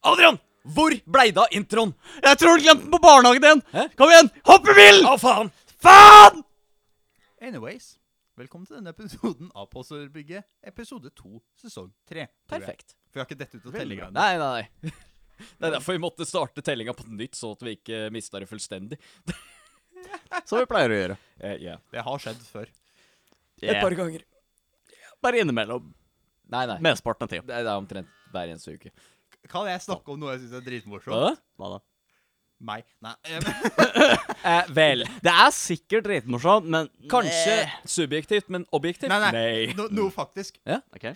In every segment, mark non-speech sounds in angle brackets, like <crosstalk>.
Adrian! Hvor blei det av introen? Jeg tror du glemte den på barnehagen din! Hæ? Kom igjen! Hopp i bil! Å, faen! Faen! Anyways, velkommen til denne episoden av Postordrebygget, episode 2, sesong 3. Perfekt. For jeg har ikke dette ut av tellinga ennå. Nei, nei, nei. <laughs> Det er derfor vi måtte starte tellinga på nytt, så at vi ikke mista det fullstendig. <laughs> Som vi pleier å gjøre. Eh, ja. Det har skjedd før. Et par ganger. Bare innimellom. Nei, nei. Mesteparten av tida. Det er det er omtrent hver eneste uke. Kan jeg snakke om noe jeg syns er dritmorsomt? Hva? Da? Meg. Nei. <laughs> Eh, vel. Det er sikkert dritmorsomt, men Kanskje Eh, subjektivt, men objektivt? Nei, nei. no, noe faktisk. Ja, OK.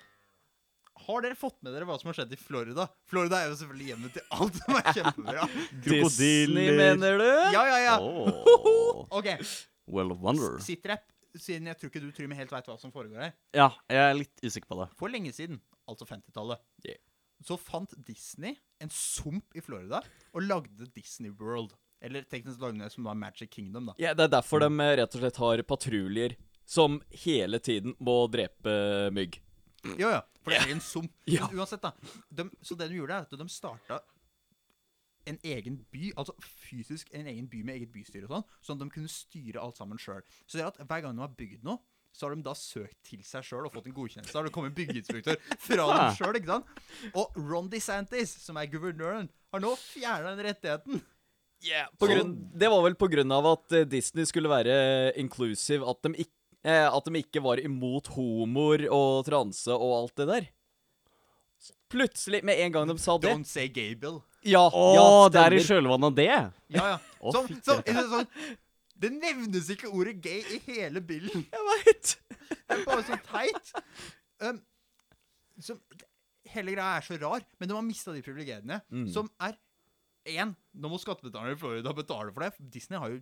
Har dere fått med dere hva som har skjedd i Florida? Florida er jo selvfølgelig hjemmet til alt som er kjempebra. <laughs> Disney, mener du? Ja, ja, ja. Åh. OK. Well of wonder. Sitrep, Siden jeg tror ikke du Trym, helt veit hva som foregår her. Ja, jeg er litt usikker på det. For lenge siden, altså 50-tallet, Yeah. Så fant Disney en sump i Florida og lagde Disney World. Eller teknisk lagde de som var Magic Kingdom, da. Ja, det er derfor de eh, rett og slett har patruljer som hele tiden må drepe mygg. Jo, ja. For det er en sump. <laughs> Ja. Uansett, da. De, så det de gjorde, er at de starta en egen by, altså fysisk en egen by med eget bystyre og sånn, sånn at de kunne styre alt sammen sjøl. Så det er at hver gang de har bygd noe, så har de da søkt til seg sjøl og fått en godkjennelse. Da har det kommet byggeinspektør fra dem <laughs> selv, sjøl, ikke sant? Og Ron DeSantis, som er guvernøren, har nå fjerna den rettigheten. På grunn, det var vel på grunn av at eh, Disney skulle være inclusive, at de, ikke, eh, at de ikke var imot homoer og transe og alt det der. Plutselig, med en gang de sa det Don't say gay bill. Ja, Å, ja, det er i kjølvannet av det? Ja, ja. Som, som, er det nevnes ikke ordet gay i hele bilden. Jeg veit. Det er bare så teit. Um, som, hele greia er så rar, men de har mista de privilegiene. Mm. Som er Én, nå må skattebetalerne i Florida betale for det. Disney har jo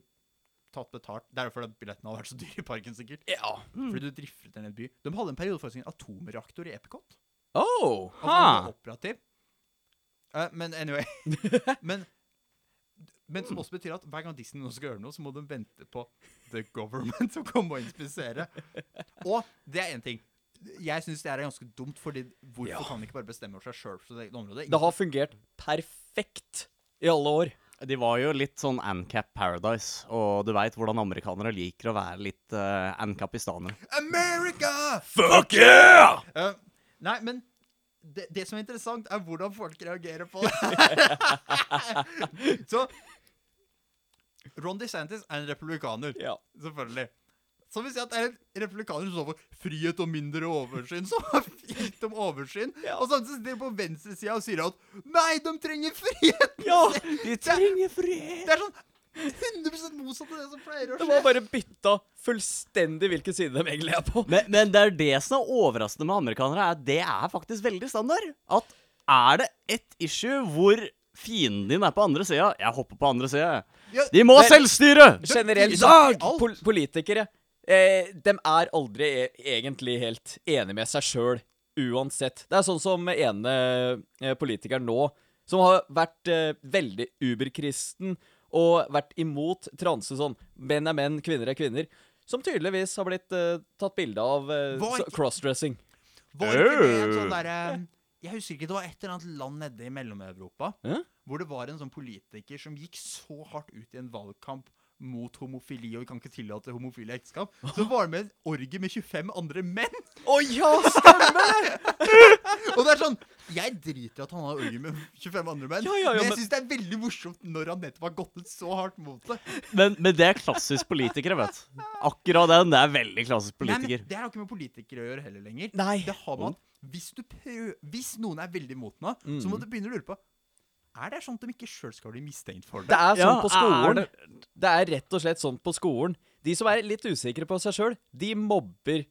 tatt betalt. Det er derfor at billettene har vært så dyre i parken, sikkert. Ja. Fordi du drifter en en by. De hadde en periode faktisk en atomreaktor i Epicot. Oh. Altså, Ha. var operativ. Uh, men anyway <laughs> men, men som også betyr at hver gang Disney nå skal gjøre noe, så må de vente på the government <laughs> som kommer og inspiserer. Og det er én ting. Jeg syns det er ganske dumt, fordi hvorfor Ja. kan de ikke bare bestemme over seg sjøl på område? Det har fungert perfekt i alle år. De var jo litt sånn Ancap Paradise, og du veit hvordan amerikanere liker å være litt uh, ancapistanere. America! Fuck yeah! Uh, nei, men det, det som er interessant, er hvordan folk reagerer på det. <laughs> <laughs> Så Ron DeSantis er en republikaner, Ja. selvfølgelig. Så vil si at det er en republikaner som står for frihet og mindre oversyn. Som har frihet om oversyn. Ja. Og samtidig sitter de på venstresida og sier at nei, de trenger frihet! Ja, De trenger frihet! Det er sånn 100 motsatt av det som pleier å skje. De har bare bytta fullstendig hvilken side de egentlig er på. Men, men det er det som er overraskende med amerikanere, er at det er faktisk veldig standard. At er det ett issue hvor fienden din er på andre sida Jeg hopper på andre sida. Ja, De må ha selvstyre! Generelt I dag! pol politikere eh, De er aldri e egentlig helt enige med seg sjøl, uansett. Det er sånn som ene eh, politikeren nå, som har vært eh, veldig uberkristen og vært imot transe sånn menn er menn, kvinner er kvinner, som tydeligvis har blitt eh, tatt bilde av eh, crossdressing. Var ikke det en sånn derre Jeg husker ikke, det var et eller annet land nede i Mellom-Europa Hæ? Hvor det var en sånn politiker som gikk så hardt ut i en valgkamp mot homofili, og vi kan ikke tillate homofile ekteskap. Så var det med en orgie med 25 andre menn! Å ja, stemmer! <laughs> Og det er sånn Jeg driter i at han har orgie med 25 andre menn, Ja, ja, ja, men jeg syns det er veldig morsomt når han nettopp har gått ut så hardt mot det. Men, men det er klassisk politikere, vet du. Akkurat den. Det er veldig klassisk Nei, men det har ikke med politikere å gjøre heller lenger. Nei. Det har man. hvis, du prøv, hvis noen er veldig imot noe, så må du begynne å lure på Er det sånn at de ikke sjøl skal bli mistenkt for Det det? er sånn Ja, på er skolen. det- Det er rett og slett sånn på skolen. De som er litt usikre på seg sjøl, de mobber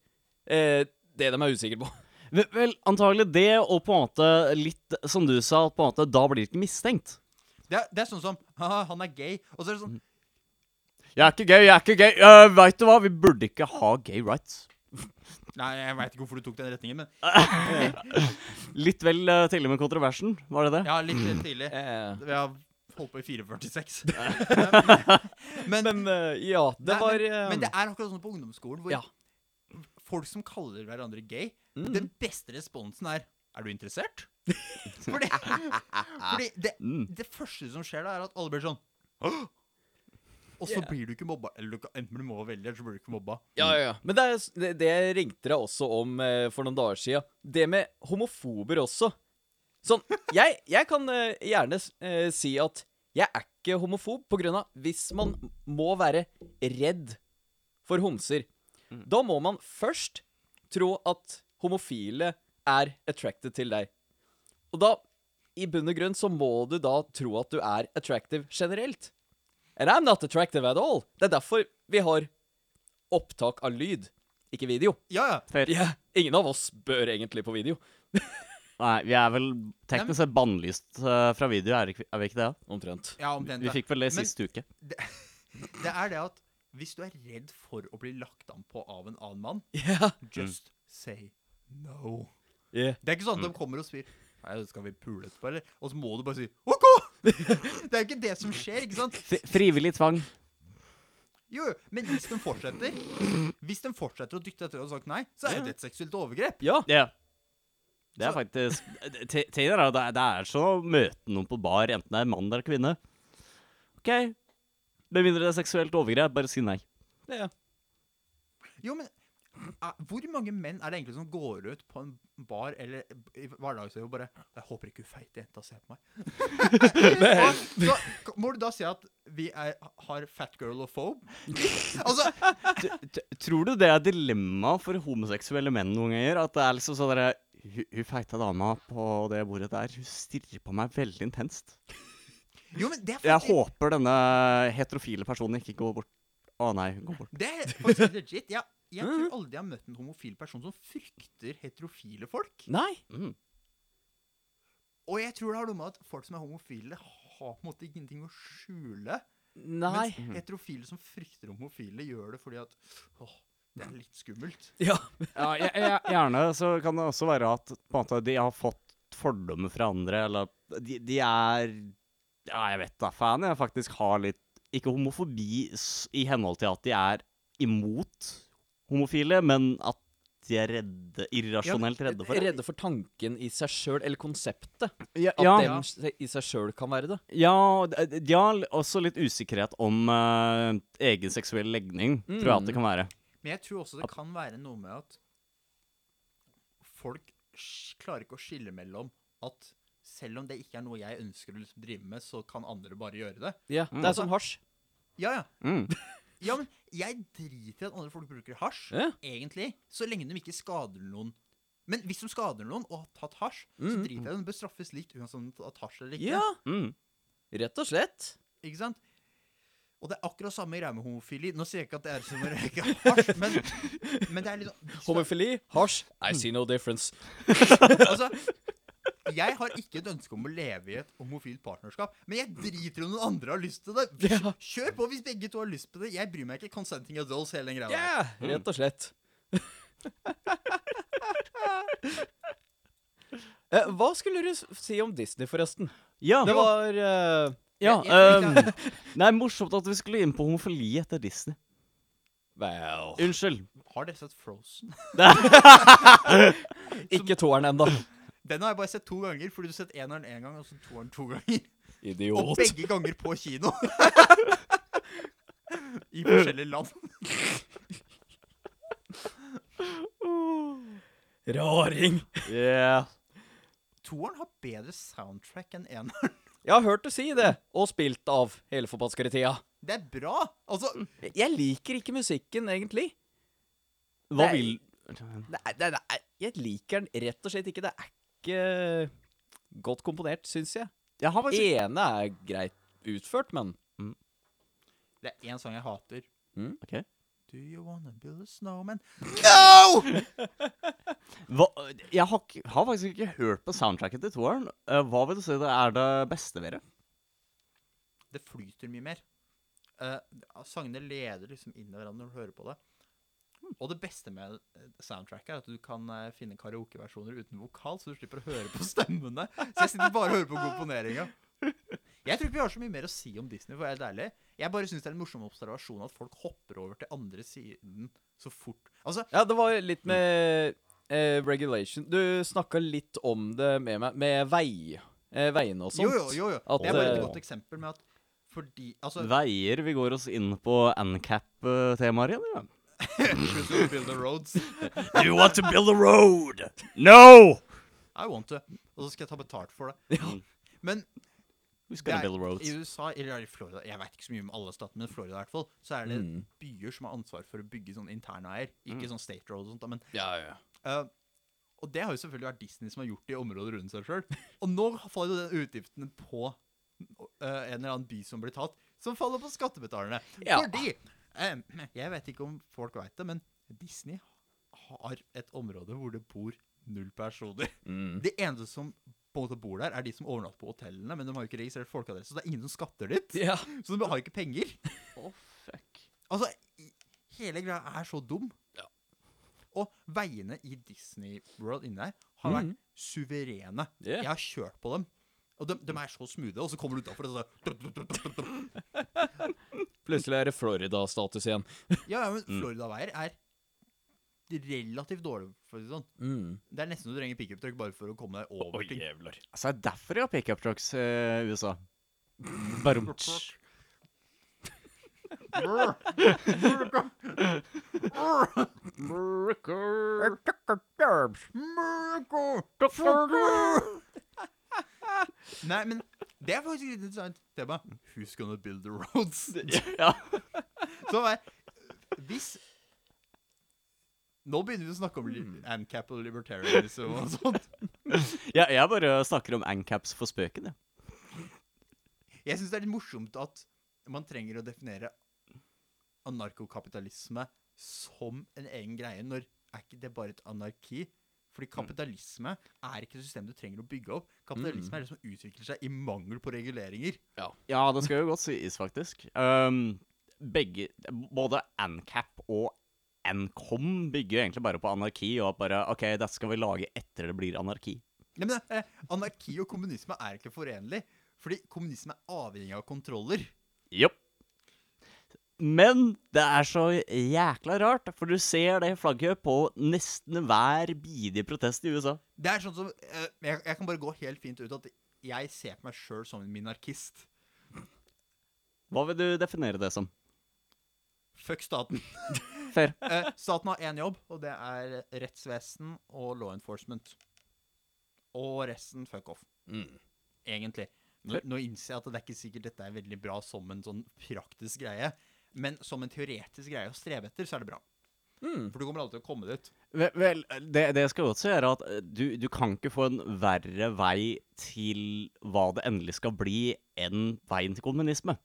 eh, det de er usikre på. <laughs> Vel, vel, antagelig det, og på en måte litt som du sa, på en måte da blir det ikke mistenkt. Det er, det er sånn som Haha, han er gay. Og så er det sånn Jeg er ikke gay, jeg er ikke gay. Uh, Veit du hva, vi burde ikke ha gay rights. Nei, jeg veit ikke hvorfor du tok den retningen, men <laughs> Litt vel uh, tidlig med kontroversen, var det det? ja, litt mm. tidlig. <clears throat> Eh, Vi har holdt på i 446. <laughs> <laughs> men, men uh, ja, det nei, var men, eh, men det er akkurat sånn på ungdomsskolen hvor Ja. folk som kaller hverandre gay, Mm. den beste responsen er Er du interessert? Fordi, fordi det, Mm. det første som skjer da, er at alle blir sånn! Og så Yeah. blir du ikke mobba. Eller du kan, enten du må velge, eller så blir du ikke mobba. Ja, ja, ja. Men det, er, det, det ringte deg også om eh, for noen dager siden. Det med homofober også. Sånn, jeg, jeg kan eh, gjerne eh, si at jeg er ikke homofob på grunn av hvis man må være redd for homser, da må man først tro at homofile er attracted til deg. Og da, i bunn og grunn, så må du da tro at du er attractive generelt. And I'm not attractive at all. Det er derfor vi har opptak av lyd, ikke video. Ja, ja. Ingen av oss bør egentlig på video. <laughs> Nei, vi er vel teknisk sett bannlyst eh, fra video, er, ikke, er vi ikke det? Omtrent. ja omtrent Vi vi fikk vel det sist uke. <laughs> Det er det at hvis du er redd for å bli lagt an på av en annen mann, yeah. just say no. Yeah. Det er ikke sånn Mm. at de kommer og spyr Nei, skal vi pule etterpå, eller? Og så må du bare si OK! <laughs> det er jo ikke det som skjer, ikke sant? Fri- Frivillig tvang. Jo, jo, men hvis de fortsetter Hvis de fortsetter å dytte etter og sagt nei, så er jo det et seksuelt overgrep. Ja. Ja. Det er Så- faktisk Te- er at det er- det er som å møte noen på bar, enten det er mann eller kvinne. OK. Med mindre det er seksuelt overgrep, bare si nei. ja. Jo, men hvor mange menn er det egentlig som går ut på en bar eller i hverdagslivet og bare 'Jeg håper ikke hun feite jenta ser på meg'. <laughs> og, så må du da si at vi er, har fat girl og phobe? <laughs> altså, Tror du det er dilemma for homoseksuelle menn noen ganger? At det er liksom sånn derre Hun hun feita dama på det bordet der, hun stirrer på meg veldig intenst. jo, er Jeg håper denne heterofile personen ikke går bort. Å nei, hun går bort. det er faktisk legit. Jeg, jeg tror aldri jeg har møtt en homofil person som frykter heterofile folk. Nei. Mm. Og jeg tror det har noe med at folk som er homofile, har på en måte ingenting å skjule. Nei. Mens heterofile som frykter homofile, gjør det fordi at åh, det er litt skummelt. <laughs> Ja. Ja, jeg, jeg, gjerne så kan det også være at på en måte, de har fått fordommer fra andre, eller de, de er Ja, jeg vet da fan. Jeg faktisk har litt Ikke homofobi i henhold til at de er imot homofile, men at de er redde, irrasjonelt redde for det. Redde for tanken i seg sjøl, eller konseptet. Ja, At ja, dem i seg sjøl kan være det. ja, de har også litt usikkerhet om uh, egen seksuell legning, tror jeg at det kan være. Men jeg tror også det kan være noe med at folk klarer ikke å skille mellom at selv om det ikke er noe jeg ønsker å liksom drive med, så kan andre bare gjøre det. Ja, Det er som hasj. Ja, ja. Mm. <laughs> Ja, men jeg driter i at andre folk bruker hasj, Ja. egentlig, så lenge de ikke skader noen. Men hvis de skader noen og har tatt hasj, så Mm. driter jeg i det. De bør straffes likt uansett om de har tatt hasj eller ikke. Ja, Mm. rett og slett. Ikke sant? Og det er akkurat samme greia med homofili. Nå sier jeg ikke at det er som å røyke hasj, men, men det er litt sånn Homofili, hasj, I see no difference. <laughs> Altså, jeg har ikke et ønske om å leve i et homofilt partnerskap, men jeg driter i om noen andre har lyst til det. <laughs> Kjør på hvis begge to har lyst på det. Jeg bryr meg ikke. Consenting adults, hele den greia der. Ja, rett og slett. <laughs> Eh, Hva skulle du si om Disney, forresten? Ja. Det var uh, Ja, ehm, Nei, morsomt at vi skulle inn på homofili etter Disney. Well Unnskyld. Har dere sett Frozen? <laughs> Ikke toeren ennå. Den har jeg bare sett to ganger, fordi du har sett eneren én gang og så toeren to ganger. Idiot. Og begge ganger på kino. <laughs> I forskjellige land. Raring. Yeah. Toeren har bedre soundtrack enn eneren. Jeg har hørt du si det, og spilt av hele forbaskede tida. Det er bra. Altså, Jeg liker ikke musikken, egentlig. Hva Nei. vil Nei, nei, er, jeg liker den rett og slett ikke. Det er ikke godt komponert, syns jeg. Jeg har faktisk Ene er greit utført, men det er én sang jeg hater. Ok. Do you wanna build a snowman? No! <laughs> Hva, Jeg har, har faktisk ikke hørt på soundtracket til toeren. Eh, hva vil du si det er det beste ved det? Det flyter mye mer. Uh, sangene leder liksom inn i hverandre når du hører på det. Og det beste med eh, soundtracket er at du kan eh, finne karaokeversjoner uten vokal, så du slipper å høre på stemmene. Så jeg sitter bare og hører på komponeringa. Jeg tror ikke vi har så mye mer å si om Disney, for å være helt ærlig. Jeg bare syns det er en morsom observasjon at folk hopper over til andre siden så fort. Altså, Ja, det var litt med eh, regulation Du snakka litt om det med meg, med vei, eh, veiene og sånt. Jo, jo, jo. jo. At, det er bare et eh, godt eksempel med at fordi Altså Veier, vi går oss inn på NCAP-temaet igjen, ja. To build the roads. Do <laughs> you want to build a road? No! I want to. Og så skal jeg ta betalt for det. Men We det skal er, build roads. i USA, eller i Florida Jeg vet ikke så mye om alle statene, men Florida i hvert fall, så er det Mm. byer som har ansvar for å bygge sånn internveier. Ikke sånn state road og sånt, da, men Ja, ja. eh, Og det har jo selvfølgelig vært Disney som har gjort det i området rundt seg sjøl. Og nå faller jo den utgiften på eh, en eller annen by som blir tatt, som faller på skattebetalerne. Ja. Fordi Jeg vet ikke om folk veit det, men Disney har et område hvor det bor null personer. Mm. De eneste som både bor der, er de som overnatter på hotellene, men de har jo ikke registrert folkeadresse, så det er ingen som skatter dit. ja. Så de har ikke penger. Oh, fuck. Altså, hele greia er så dum. Ja. Og veiene i Disney World inni der har vært Mhm. suverene. Yeah. Jeg har kjørt på dem. Og de, de er så smoothe, og så kommer du utafor og så Plutselig er det Florida-status igjen. Ja, ja, men Florida-veier er relativt dårlige, for å si det sånn. Mm. Det er nesten så du trenger pickup-truck bare for å komme deg over ting. Jævler. Altså, det er derfor de har pickup trucks eh, i USA. Bare <laughs> Nei, men det er faktisk litt interessant tema. Who's gonna build the roads? <laughs> Ja. Så er, hvis Nå begynner vi å snakke om li ANCAP og libertarianism og sånt. <laughs> ja, jeg bare snakker om ancaps for spøken, jeg. Jeg syns det er litt morsomt at man trenger å definere anarkokapitalisme som en egen greie, når er ikke det bare et anarki? Fordi kapitalisme er ikke et system du trenger å bygge opp. Kapitalisme er det som utvikler seg i mangel på reguleringer. Ja, det skal jo godt sies, faktisk. Um, begge, både ANCAP og NCOM bygger jo egentlig bare på anarki, og at bare OK, dette skal vi lage etter det blir anarki. Ja, men eh, Anarki og kommunisme er ikke forenlig. Fordi kommunisme er avhengig av kontroller. Jopp. Men det er så jækla rart, for du ser det flagget på nesten hver bidige protest i USA. Det er sånn som eh, jeg, jeg kan bare gå helt fint ut at jeg ser på meg sjøl som en minarkist. Hva vil du definere det som? Fuck staten. <laughs> Fair. Eh, staten har én jobb, og det er rettsvesen og law enforcement. Og resten fuck off, Mm. egentlig. Nå, nå innser jeg at det er ikke sikkert dette er veldig bra som en sånn praktisk greie, men som en teoretisk greie å strebe etter, så er det bra. Mm. For du kommer alltid til å komme dit. Vel, vel det, det skal godt gjøre at eh, du, du kan ikke få en verre vei til hva det endelig skal bli, enn veien til kommunisme.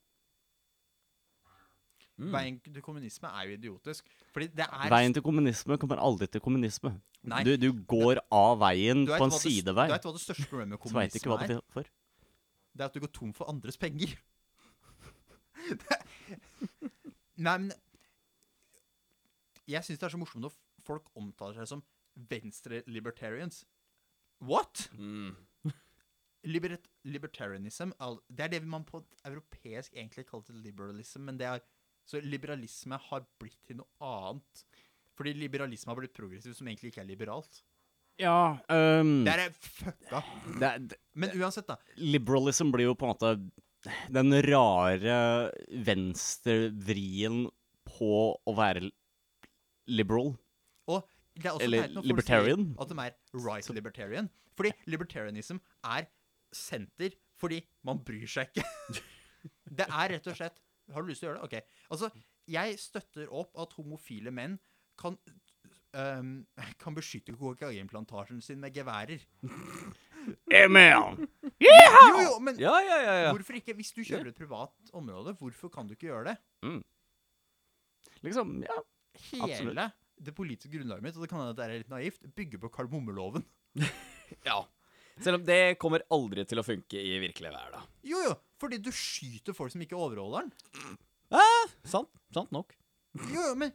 Mm. Veien til kommunisme er jo idiotisk. Fordi det er Veien til kommunisme kommer aldri til kommunisme. Du, du går av veien på en sidevei, Du vet hva det største problemet med kommunisme det er? Det er at du går tom for andres penger. <laughs> Nei, men Jeg syns det er så morsomt når folk omtaler seg som venstre-libertarians. What? Mm. Libert libertarianism Det er det man på europeisk egentlig kaller liberalism, men det er Så liberalisme har blitt til noe annet. Fordi liberalisme har blitt progressivt, som egentlig ikke er liberalt. Ja um, Det er fucka. det, det, Men uansett, da. Liberalism blir jo på en måte den rare venstrevrien på å være liberal. Og det er også Eller teit når folk libertarian. sier at de er right libertarian. Fordi libertarianism er senter fordi man bryr seg ikke. <laughs> det er rett og slett Har du lyst til å gjøre det? Ok. Altså, jeg støtter opp at homofile menn kan um, kan beskytte kokainplantasjen sin med geværer. <laughs> Amen! Jo, jo, men Ja, ja, ja. ja. hvorfor ikke? Hvis du kjører et privat område, hvorfor kan du ikke gjøre det? Liksom, ja. Hele Absolutt. det politiske grunnlaget mitt, og det kan hende at det er litt naivt, bygger på kardemommeloven. <laughs> ja. Selv om det kommer aldri til å funke i virkelig vær, da. Jo, jo, fordi du skyter folk som ikke overholder den. Sant. Sant nok. Jo, jo, men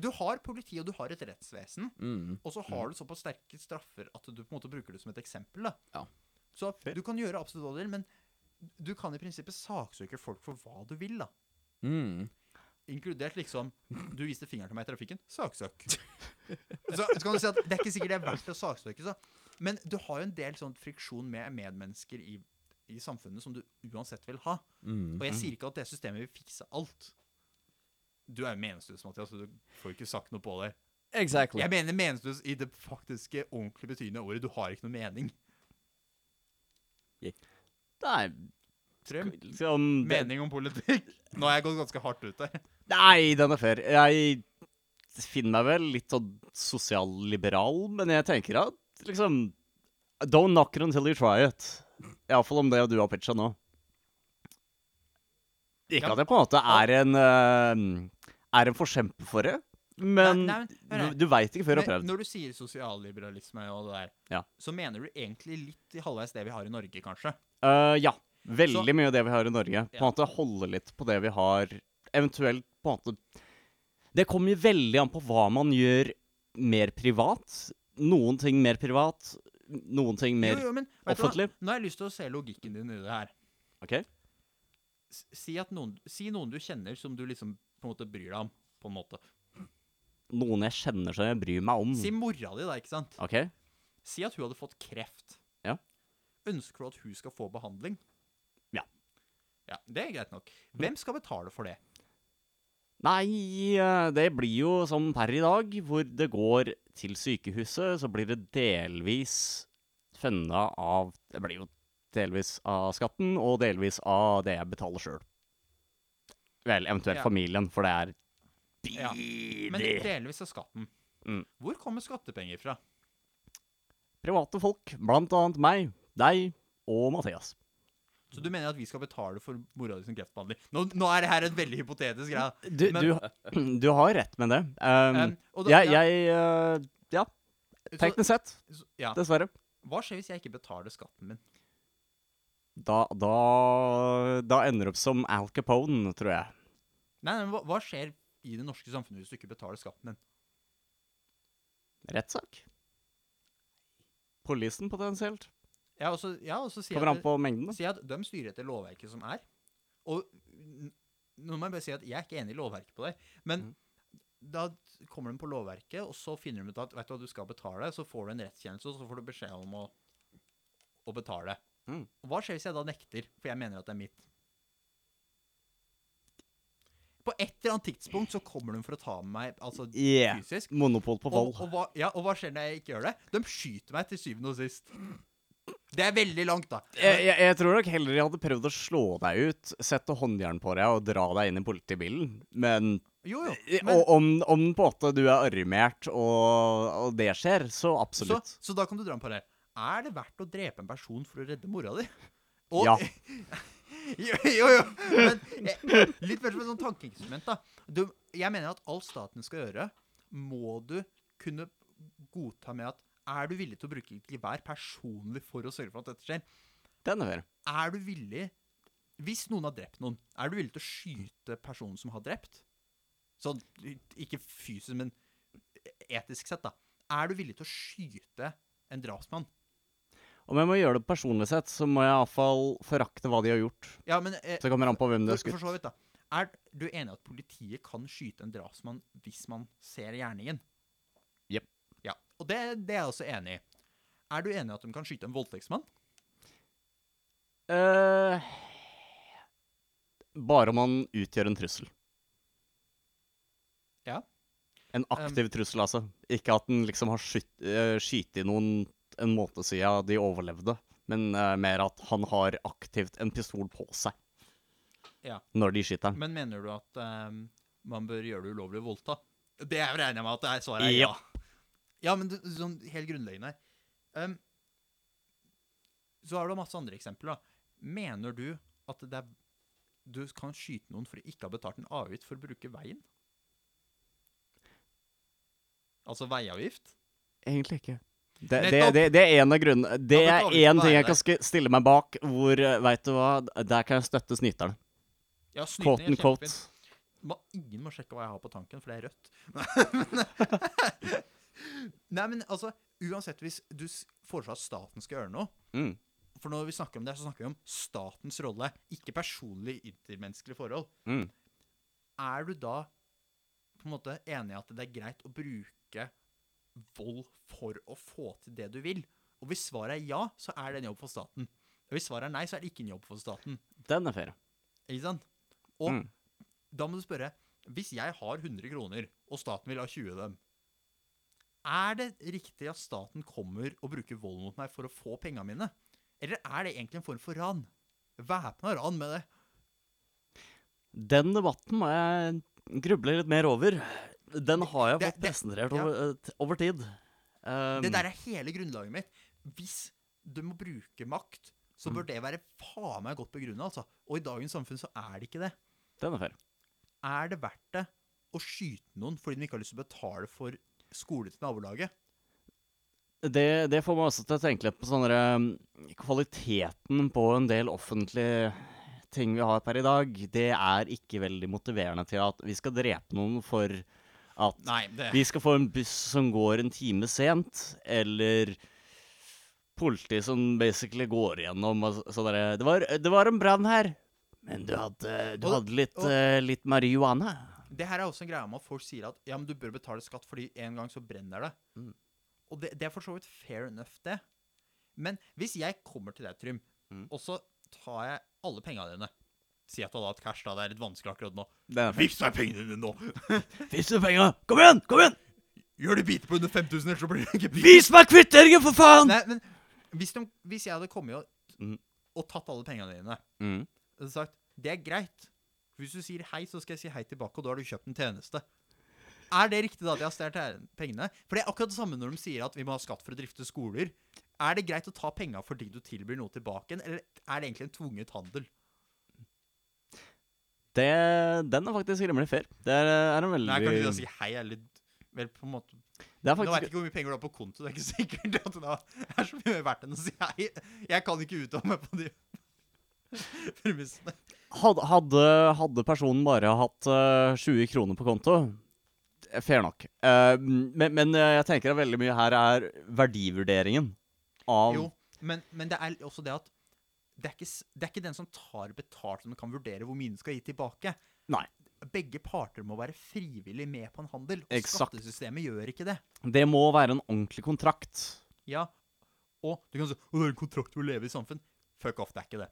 du har politi, og du har et rettsvesen, Mm. og så har du såpass sterke straffer at du på en måte bruker det som et eksempel. da. Ja. Så du kan gjøre absolutt hva du vil, men du kan i prinsippet saksøke folk for hva du vil. da. Mm. Inkludert liksom Du viste fingeren til meg i trafikken. Saksøk. <laughs> Så, så kan du si at det er ikke sikkert det er verdt å saksøke, så. Men du har jo en del sånn friksjon med medmennesker i, i samfunnet som du uansett vil ha. Mm. Og jeg sier ikke at det systemet vil fikse alt. Du er jo meningsløs, Mathias, så du får ikke sagt noe på det. Exactly. Jeg mener meningsløs i det faktiske, ordentlig betydende ordet. Du har ikke noe mening. Nei, Trym, liksom mening om politikk? Nå har jeg gått ganske hardt ut der. Nei, den er fair. Jeg finner meg vel litt sånn sosialliberal, men jeg tenker at liksom Don't knock it until you try it. Iallfall om det du har pitcha nå. Ikke at jeg på en måte er en eh, Er en forkjemper for det, men Nei, nei, men du, du veit ikke før du har prøvd. når du sier sosialliberalisme og det der, Ja. så mener du egentlig litt i halvveis det vi har i Norge, kanskje? Uh, ja. Veldig Så- mye av det vi har i Norge. På en Ja. måte holde litt på det vi har. Eventuelt på en måte Det kommer jo veldig an på hva man gjør mer privat. Noen ting mer privat, noen ting mer jo, jo, men offentlig. Nå har jeg lyst til å se logikken din i det her. OK? Si, noen, si noen du kjenner som du liksom på en måte bryr deg om, på en måte. Noen jeg kjenner som jeg bryr meg om. Si mora di, da, ikke sant? OK? Si at hun hadde fått kreft. Ja. Ønsker du at hun skal få behandling? Ja. Ja, Det er greit nok. Hvem skal betale for det? Nei, eh, det blir jo som per i dag, hvor det går til sykehuset, så blir det delvis funnet av Det blir jo delvis av skatten, og delvis av det jeg betaler sjøl. Vel, eventuelt Ja. familien, for det er Ja, Men delvis av skatten. Mm. Hvor kommer skattepenger fra? Private folk, blant annet meg, deg og Mathias. Så du mener at vi skal betale for mora di sin kreftbehandling? Nå, nå er det her en veldig hypotetisk greie. Du, Men- du, <clears throat> du har rett med det. Um, Um, og da- jeg, ja, jeg uh, Ja, så- teknisk sett, så- ja. dessverre. Hva skjer hvis jeg ikke betaler skatten min? Da, da, da ender det opp som Al Capone, tror jeg. Nei, men hva, hva skjer i det norske samfunnet hvis du ikke betaler skatten din? Rettssak. Polisen, potensielt. Ja, og så, ja, og så sier Kommer an på mengden. da. At de styrer etter lovverket som er. Og nå må jeg bare si at jeg er ikke enig i lovverket på det. Men mm. da kommer de på lovverket, og så finner de ut at vet du hva, du skal betale. Så får du en rettskjennelse, og så får du beskjed om å, å betale. Mm. Og hva skjer hvis jeg da nekter, for jeg mener at det er mitt? På et eller annet tidspunkt så kommer de for å ta meg altså Yeah. fysisk. Monopol på vold. og, hva, ja, og hva skjer når jeg ikke gjør det? De skyter meg til syvende og sist. Det er veldig langt, da. Jeg, jeg, jeg tror nok heller jeg hadde prøvd å slå deg ut, sette håndjern på deg og dra deg inn i politibilen. Men, Jo, jo. Men, og om, om på en måte du er armert og, og det skjer, så så, absolutt. så da kan du dra en parallell. Er det verdt å drepe en person for å redde mora di? Og- Ja. <laughs> jo, jo, jo. Men jeg, litt mer som et sånn tankeeksperiment, da. Du, jeg mener at alt staten skal gjøre, må du kunne godta med at er du villig til å bruke et gevær personlig for å sørge for at dette skjer? Den er. Er du villig Hvis noen har drept noen, er du villig til å skyte personen som har drept? Sånn, ikke fysisk, men etisk sett, da. Er du villig til å skyte en drapsmann? Om jeg må gjøre det personlig sett, så må jeg iallfall forakte hva de har gjort. Ja, men eh, Så det kommer an på hvem det er skutt. for så vidt, da. Er du enig i at politiet kan skyte en drapsmann hvis man ser gjerningen? Jepp. Ja, og det, det er jeg også enig i. Er du enig i at de kan skyte en voldtektsmann? Uh, bare om han utgjør en trussel. Ja. En aktiv trussel, altså. Ikke at den liksom har skytt, uh, skutt i noen en måte siden de overlevde, men uh, mer at han har aktivt en pistol på seg Ja. når de skyter den. Men mener du at eh, man bør gjøre det ulovlig å voldta? Det er regner jeg med at det er svaret er ja. Ja. Ja, men du, sånn helt grunnleggende her. um, så har du masse andre eksempler, da. Mener du at det er, du kan skyte noen for å ikke ha betalt en avgift for å bruke veien? Altså veiavgift? Egentlig ikke. Det, det, det, det er en av grunnene Det er en én ting jeg kan stille meg bak, hvor Veit Vet du hva, der kan jeg støtte snyteren. Ja, Quote er and quote. ingen må sjekke hva jeg har på tanken, for det er rødt. <laughs> <laughs> Nei, men altså, uansett hvis du foreslår at staten skal gjøre noe Mm. For når vi snakker om det, så snakker vi om statens rolle, ikke personlig intermenneskelige forhold. Mm. er du da på en måte enig i at det er greit å bruke vold for å få til det du vil? Og hvis svaret er ja, så er det en jobb for staten. Og hvis svaret er nei, så er det ikke en jobb for staten. Den er fair. Ikke sant? Og Mm. da må du spørre Hvis jeg har 100 kroner, og staten vil ha 20 av dem, er det riktig at staten kommer og bruker vold mot meg for å få penga mine? Eller er det egentlig en form for ran? Væpna ran med det. Den debatten må jeg gruble litt mer over. Den har jeg fått presentert ja. over, eh, over tid. Um, Det der er hele grunnlaget mitt. Hvis du må bruke makt, så bør det være faen meg godt begrunna, altså. Og i dagens samfunn så er det ikke det. Den er fair. Er det verdt det å skyte noen fordi de ikke har lyst til å betale for skole til nabolaget? Det, det får meg også til å tenke litt på sånne um, Kvaliteten på en del offentlige ting vi har per i dag, det er ikke veldig motiverende til at vi skal drepe noen for at Nei, det vi skal få en buss som går en time sent, eller politi som basically går igjennom og så- sånn det, var- det var en brann her, men du hadde, du Og- hadde litt, og- uh, litt marihuana. Det her er også en greie med at folk sier at ja, men du bør betale skatt fordi en gang så brenner det. Mm. Og det, det er for så vidt fair enough, det. Men hvis jeg kommer til deg, Trym, Mm. og så tar jeg alle pengene dine Si at du hadde hatt cash, da. Det er litt vanskelig akkurat nå. Vips meg pengene dine nå! <laughs> Vips meg penga! Kom igjen! Kom igjen! Gjør det biter på under 5000, ellers så blir det ikke bit. Vis meg kvitteringen, for faen! Nei, men hvis, de, hvis jeg hadde kommet og, Mm. og tatt alle pengene dine Mm. og sagt det er greit. Hvis du sier hei, så skal jeg si hei tilbake, og da har du kjøpt en tjeneste. Er det riktig da at jeg har stjålet pengene? For det er akkurat det samme når de sier at vi må ha skatt for å drifte skoler. Er det greit å ta penga fordi du tilbyr noe tilbake, igjen, eller er det egentlig en tvunget handel? Det, den er faktisk rimelig fair. Det er, er en veldig Nei, det å si hei er litt vel på en måte Det er Nå veit ikke hvor mye penger du har på konto, det er ikke sikkert at det er så mye verdt enn å si hei. Jeg kan ikke uttale meg på de <laughs> premissene. Hadde, hadde, hadde personen bare hatt uh, 20 kroner på konto eh, Fair nok. Uh, men, men eh, jeg tenker at veldig mye her er verdivurderingen av Jo, men, men det er også det at det er, ikke, det er ikke den som tar betalt, som kan vurdere hvor mye den skal gi tilbake. Nei. Begge parter må være frivillig med på en handel, og Exakt. skattesystemet gjør ikke det. Det må være en ordentlig kontrakt. Ja, og du kan si «Å, det er en kontrakt for å leve i samfunn. Fuck off, det er ikke det.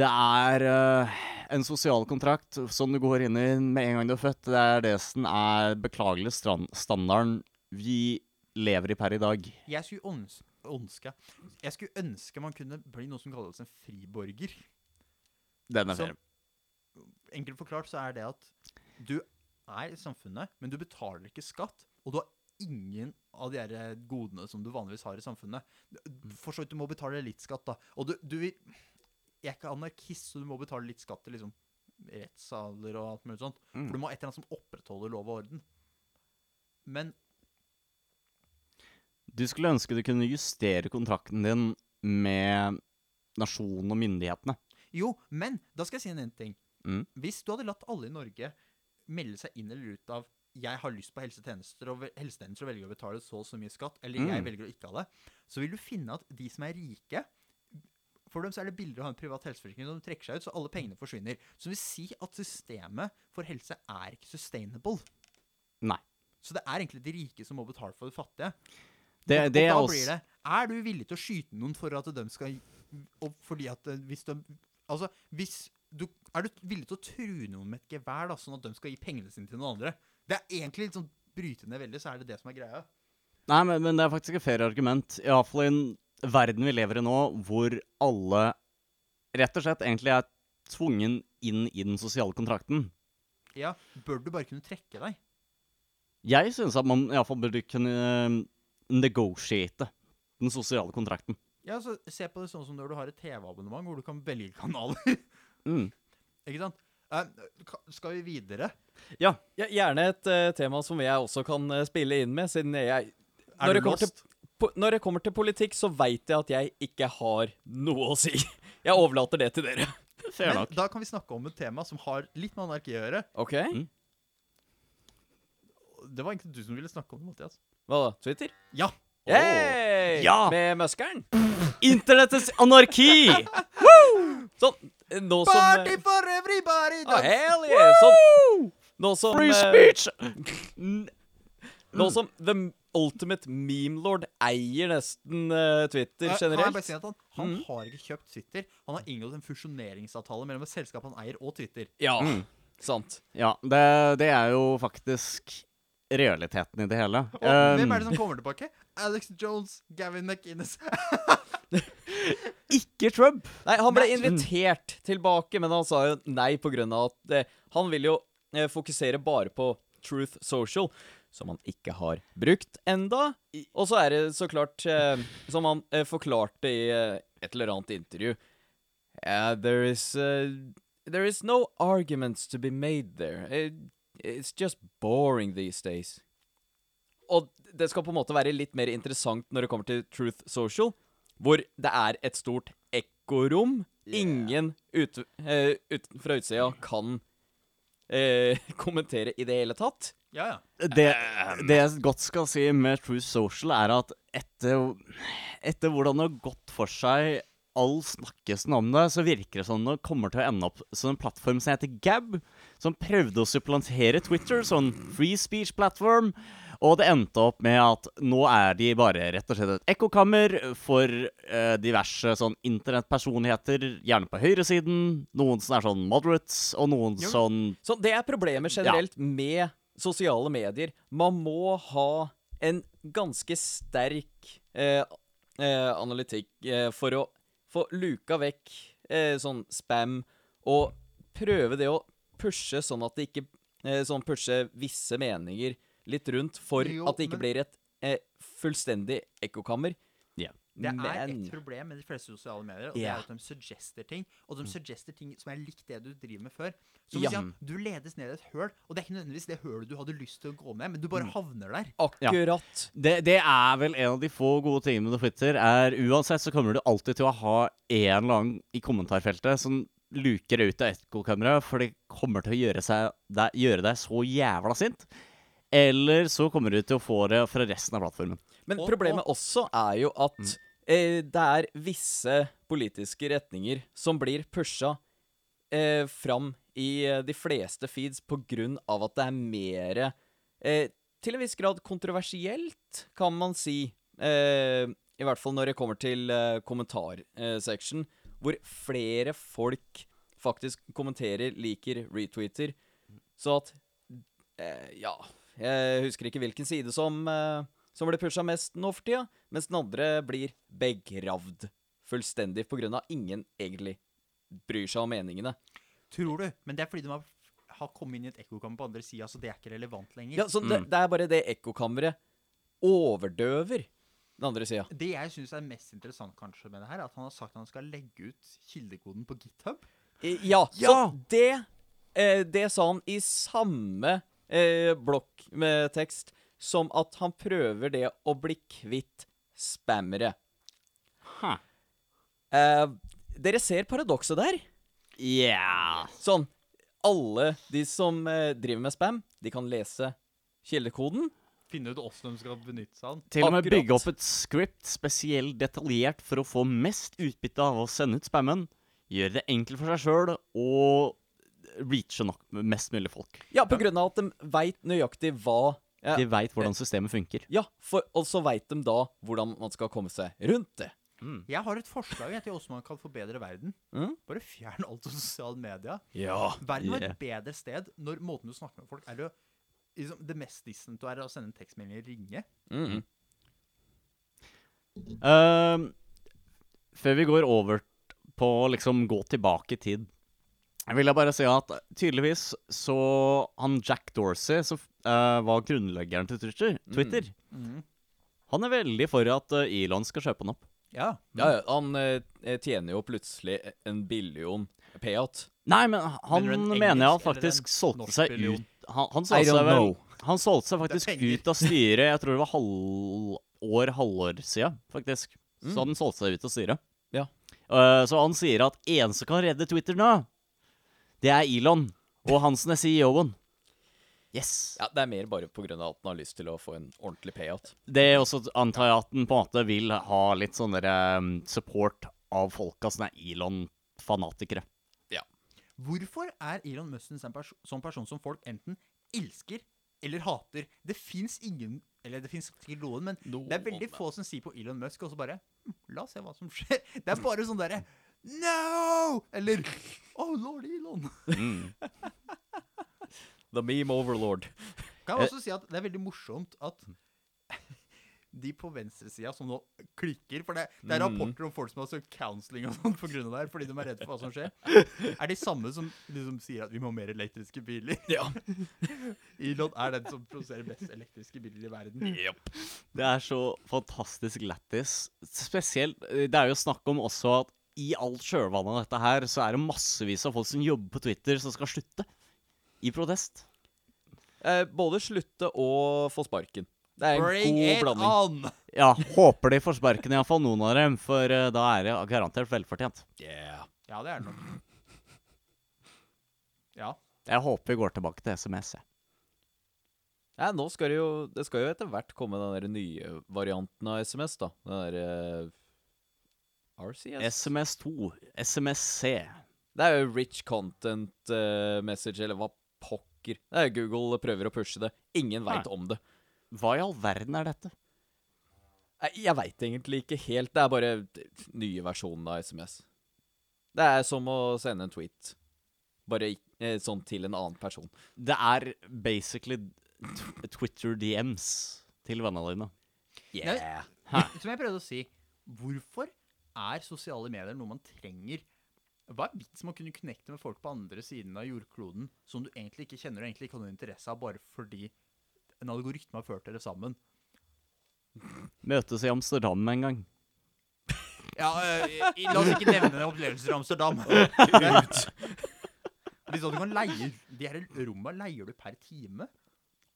Det er uh, en sosial kontrakt som du går inn i med en gang du er født. Det er det som er beklagelig standarden vi lever i per i dag. Jeg skulle ønske, Jeg skulle ønske man kunne bli noe som kalles en friborger. Den er fair. Enkelt forklart så er det at du er i samfunnet, men du betaler ikke skatt, og du har ingen av de her godene som du vanligvis har i samfunnet. For så vidt, du må betale litt skatt, da. Og du, du vil Jeg er ikke anarkist, så du må betale litt skatt til liksom rettssaler og alt mulig sånt. Mm. For du må ha et eller annet som opprettholder lov og orden. Men Du skulle ønske du kunne justere kontrakten din med nasjonen og myndighetene. jo, men da skal jeg si en ting. Mm. Hvis du hadde latt alle i Norge melde seg inn eller ut av jeg har lyst på helsetjenester, og helsetjenester velger å betale så og så mye skatt, eller jeg Mm. velger å ikke ha det, så vil du finne at de som er rike For dem så er det billigere å ha en privat helseforsikring, og de trekker seg ut, så alle pengene forsvinner. Så det vil si at systemet for helse er ikke sustainable. Nei. Så det er egentlig de rike som må betale for de fattige. Det, og, det er og da også blir det Er du villig til å skyte noen for at de skal og Fordi at eh, hvis de Altså, hvis du Er du villig til å true noen med et gevær, da, sånn at de skal gi pengene sine til noen andre? Det er egentlig litt sånn Bryte ned veldig, så er det det som er greia. Nei, men, men det er faktisk et fair argument. Iallfall i en verden vi lever i nå, hvor alle rett og slett egentlig er tvungen inn i den sosiale kontrakten. Ja, Bør du bare kunne trekke deg? Jeg syns at man iallfall burde kunne eh, negotiate den sosiale kontrakten. Ja, så Se på det sånn som når du har et TV-abonnement hvor du kan velge kanaler. <laughs> Mm. ikke sant? Uh, skal vi videre? Ja, gj- gjerne et uh, tema som jeg også kan uh, spille inn med, siden jeg Er Når du det kommer til lost? po- Når det kommer til politikk, så veit jeg at jeg ikke har noe å si. <laughs> Jeg overlater det til dere. Men nok. da kan vi snakke om et tema som har litt med anarki å gjøre. OK? Mm. Det var egentlig du som ville snakke om det, Mathias. Hva da? Twitter? Ja. Hey! Ja! Med muskelen? Internettets anarki! <laughs> Sånn. eh, Nå som Party eh, for everybody! ah! Hell yeah! Sånn. Nå som Free eh, speech! Nå som The Ultimate Meme Lord eier nesten uh, Twitter generelt. Kan jeg at han, han Mm. har ikke kjøpt Twitter. Han har inngått en fusjoneringsavtale mellom et selskap han eier, og Twitter. Ja, Mm. sant. Ja, det, det er jo faktisk realiteten i det hele. Og hvem er det Um, som kommer tilbake? Alex Jones, Gavin McInnes <laughs> ikke Trump! Nei, han ble invitert tilbake, men han sa jo nei av at eh, han vil jo eh, fokusere bare på Truth Social, som han ikke har brukt enda. Og så er det så klart, eh, som han eh, forklarte i eh, et eller annet intervju eh, there is uh, There is no arguments to be made there. Eh, it's just boring these days. Og det skal på en måte være litt mer interessant når det kommer til Truth Social, hvor det er et stort ekkorom. Ingen ut, uh, ut, fra utsida kan uh, <laughs> kommentere i det hele tatt. Ja, ja. Det, det jeg godt skal si med True Social, er at etter, etter hvordan det har gått for seg all snakkesen om det, så virker det som det kommer til å ende opp som en plattform som heter Gab, som prøvde å supplantere Twitter, sånn free speech-plattform. Og det endte opp med at nå er de bare rett og slett et ekkokammer for eh, diverse sånn internettpersonligheter, gjerne på høyresiden. Noen som er sånn moderates, og noen Jo. sånn Så det er problemet generelt med sosiale medier. Man må ha en ganske sterk eh, eh, analytikk eh, for å få luka vekk eh, sånn spam, og prøve det å pushe sånn at det ikke eh, Sånn pushe visse meninger litt rundt, for Jo, at det ikke men- blir et eh, fullstendig ekkokammer. Ja. Det er Men et problem med de fleste sosiale medier, og det er at de suggester ting. Og de suggester ting som er likt det du driver med før. Så Ja. du ledes ned i et høl, og det er ikke nødvendigvis det hølet du hadde lyst til å gå ned, men du bare havner der. akkurat Det, det er vel en av de få gode tingene med Twitter. er Uansett så kommer du alltid til å ha en eller annen i kommentarfeltet som luker ut av ekkokameraet, for det kommer til å gjøre, seg, deg, gjøre deg så jævla sint. Eller så kommer du til å få det fra resten av plattformen. Men problemet også er jo at eh, det er visse politiske retninger som blir pusha eh, fram i eh, de fleste feeds av at det er mer eh, Til en viss grad kontroversielt, kan man si. Eh, I hvert fall når det kommer til eh, kommentarseksjon, hvor flere folk faktisk kommenterer, liker, retweeter. Så at eh, Ja, jeg husker ikke hvilken side som eh, som blir pusha mest nå for tida, mens den andre blir begravd fullstendig på grunn av ingen egentlig bryr seg om meningene. Tror du? Men det er fordi de har, har kommet inn i et ekkokammer på andre sida, så det er ikke relevant lenger. Ja, så det, det er bare det ekkokammeret overdøver den andre sida. Det jeg syns er mest interessant kanskje med det her, er at han har sagt at han skal legge ut kildekoden på GitHub. Ja, så det eh, Det sa han i samme eh, blokk med tekst som at han prøver det å bli kvitt spammere. Huh. Eh, dere ser paradokset der? Yeah. Sånn Alle de som eh, driver med spam, de kan lese kildekoden. Finne ut åssen de skal benytte seg av den. Til og med bygge opp et script spesielt detaljert for å få mest utbytte av å sende ut spammen. Gjøre det enkelt for seg sjøl og reache nok mest mulig folk. Ja, på grunn av at de veit nøyaktig hva ja, De veit hvordan systemet funker. ja, for, og så veit de da hvordan man skal komme seg rundt det. Jeg har et forslag til hvordan man kan forbedre verden. Mm? Bare fjern alt av sosiale medier. Ja. Verden var Yeah. et bedre sted når måten du snakker med folk er å liksom, Det mest distant du er, er å sende en tekstmelding og ringe. Mm. Uh, før vi går over på å liksom gå tilbake i tid, jeg vil bare si at tydeligvis så Han Jack Dorsey, som uh, var grunnleggeren til Twitter, Twitter han er veldig for at uh, Elon skal kjøpe han opp. Ja. ja, ja, han uh, tjener jo plutselig en billion payout. Nei, men han Mener du en mener jeg faktisk solgte seg billion? ut Han, han solgte seg vel. Han solgte seg faktisk ut av styret Jeg tror det var halvår, halvår siden, faktisk. Så han solgte seg ut av styret. Ja. Uh, så han sier at eneste kan redde Twitter nå, det er Elon. Og Hansen er CEO-en. Yes. Ja, Det er mer bare av at han har lyst til å få en ordentlig payout. Det er også antar jeg at han på en måte vil ha litt sånn um, support av folka som er Elon-fanatikere. Ja. Hvorfor er Elon Musk en sånn sånn person som folk enten elsker eller hater? Det fins ingen Eller det fins sikkert noen, men det er veldig få som sier på Elon Musk, og så bare hm, La oss se hva som skjer. <laughs> Det er bare sånn derre No! Eller Oh, lord Elon. Mm. The meme overlord. Kan jeg også si at det er veldig morsomt at <laughs> de på venstresida som nå klikker For det, det er Mm. rapporter om folk som har søkt counseling og sånt av det her, fordi de er redde for hva som skjer. Er de samme som liksom sier at vi må ha mer elektriske biler. <laughs> Ja. Elon er den som produserer best elektriske biler i verden. Det er så fantastisk lættis. Spesielt eh, Det er jo snakk om også at i alt kjølvannet av dette her, så er det massevis av folk som jobber på Twitter, som skal slutte. I protest. Eh, både slutte og få sparken. Det er en Bring god it blanding. on! Ja, håper de får sparken, iallfall noen av dem, for uh, da er det garantert velfortjent. Yeah. Ja, det er det nok. Ja. Jeg håper vi går tilbake til SMS. jeg. Ja, nå skal det jo Det skal jo etter hvert komme den der nye varianten av SMS, da. Den derre RCS? SMS2, SMSC. Det er jo rich content uh, message, eller hva pokker. Det er Google prøver å pushe det. Ingen veit om det. Hva i all verden er dette? Jeg veit egentlig ikke helt. Det er bare nye versjonen av SMS. Det er som å sende en tweet. Bare eh, sånn til en annen person. Det er basically Twitter DMs til vennene dine. Yeah. Som jeg prøvde å si, hvorfor er sosiale medier noe man trenger? Hva er vitsen med å kunne connecte med folk på andre siden av jordkloden som du egentlig ikke kjenner og egentlig ikke har noen interesse av, bare fordi en algoritme har ført dere sammen? Møtes i Amsterdam en gang. Ja, La oss ikke nevne opplevelser i Amsterdam. <laughs> Liksom, du kan leie De her rommene leier du per time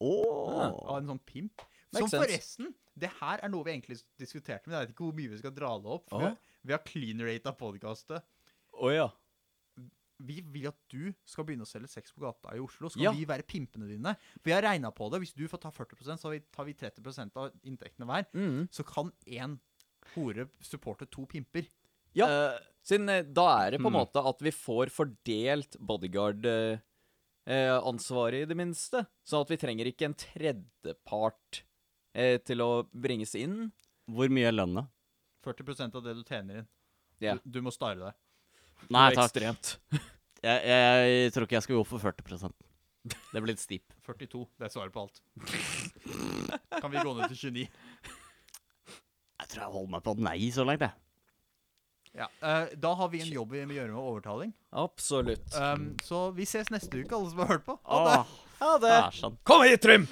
Oh. av en sånn pimp. Som forresten, det her er noe vi egentlig diskuterte, men jeg vet ikke hvor mye vi skal dra det opp. For oh. vi har- clean rate av podkastet. Oh, ja. Vi vil at du skal begynne å selge sex på gata i Oslo. Skal Ja. vi være pimpene dine? Vi har regna på det. Hvis du får ta 40% så tar vi 30 av inntektene hver. Mm. Så kan én hore supporte to pimper. Ja. Uh, Siden eh, da er det på en mm. måte at vi får fordelt bodyguard-ansvaret, i det minste. Sånn at vi trenger ikke en tredjepart eh, til å bringes inn. hvor mye er lønna? 40% av det du tjener inn. Ja. Du, du må stare deg. Nei takk. Ekstremt. <laughs> Jeg, jeg tror ikke jeg skal gå for 40% Det blir litt stip 42. Det er svaret på alt. <laughs> Kan vi gå ned til 29? Jeg tror jeg holder meg på nei så langt, jeg. Ja. eh, da har vi en jobb vi må gjøre med overtaling. Absolutt. Um, så vi ses neste uke, alle som har hørt på. Ha det! Åh, Ha det. det er sånn. Kom hit, Trym!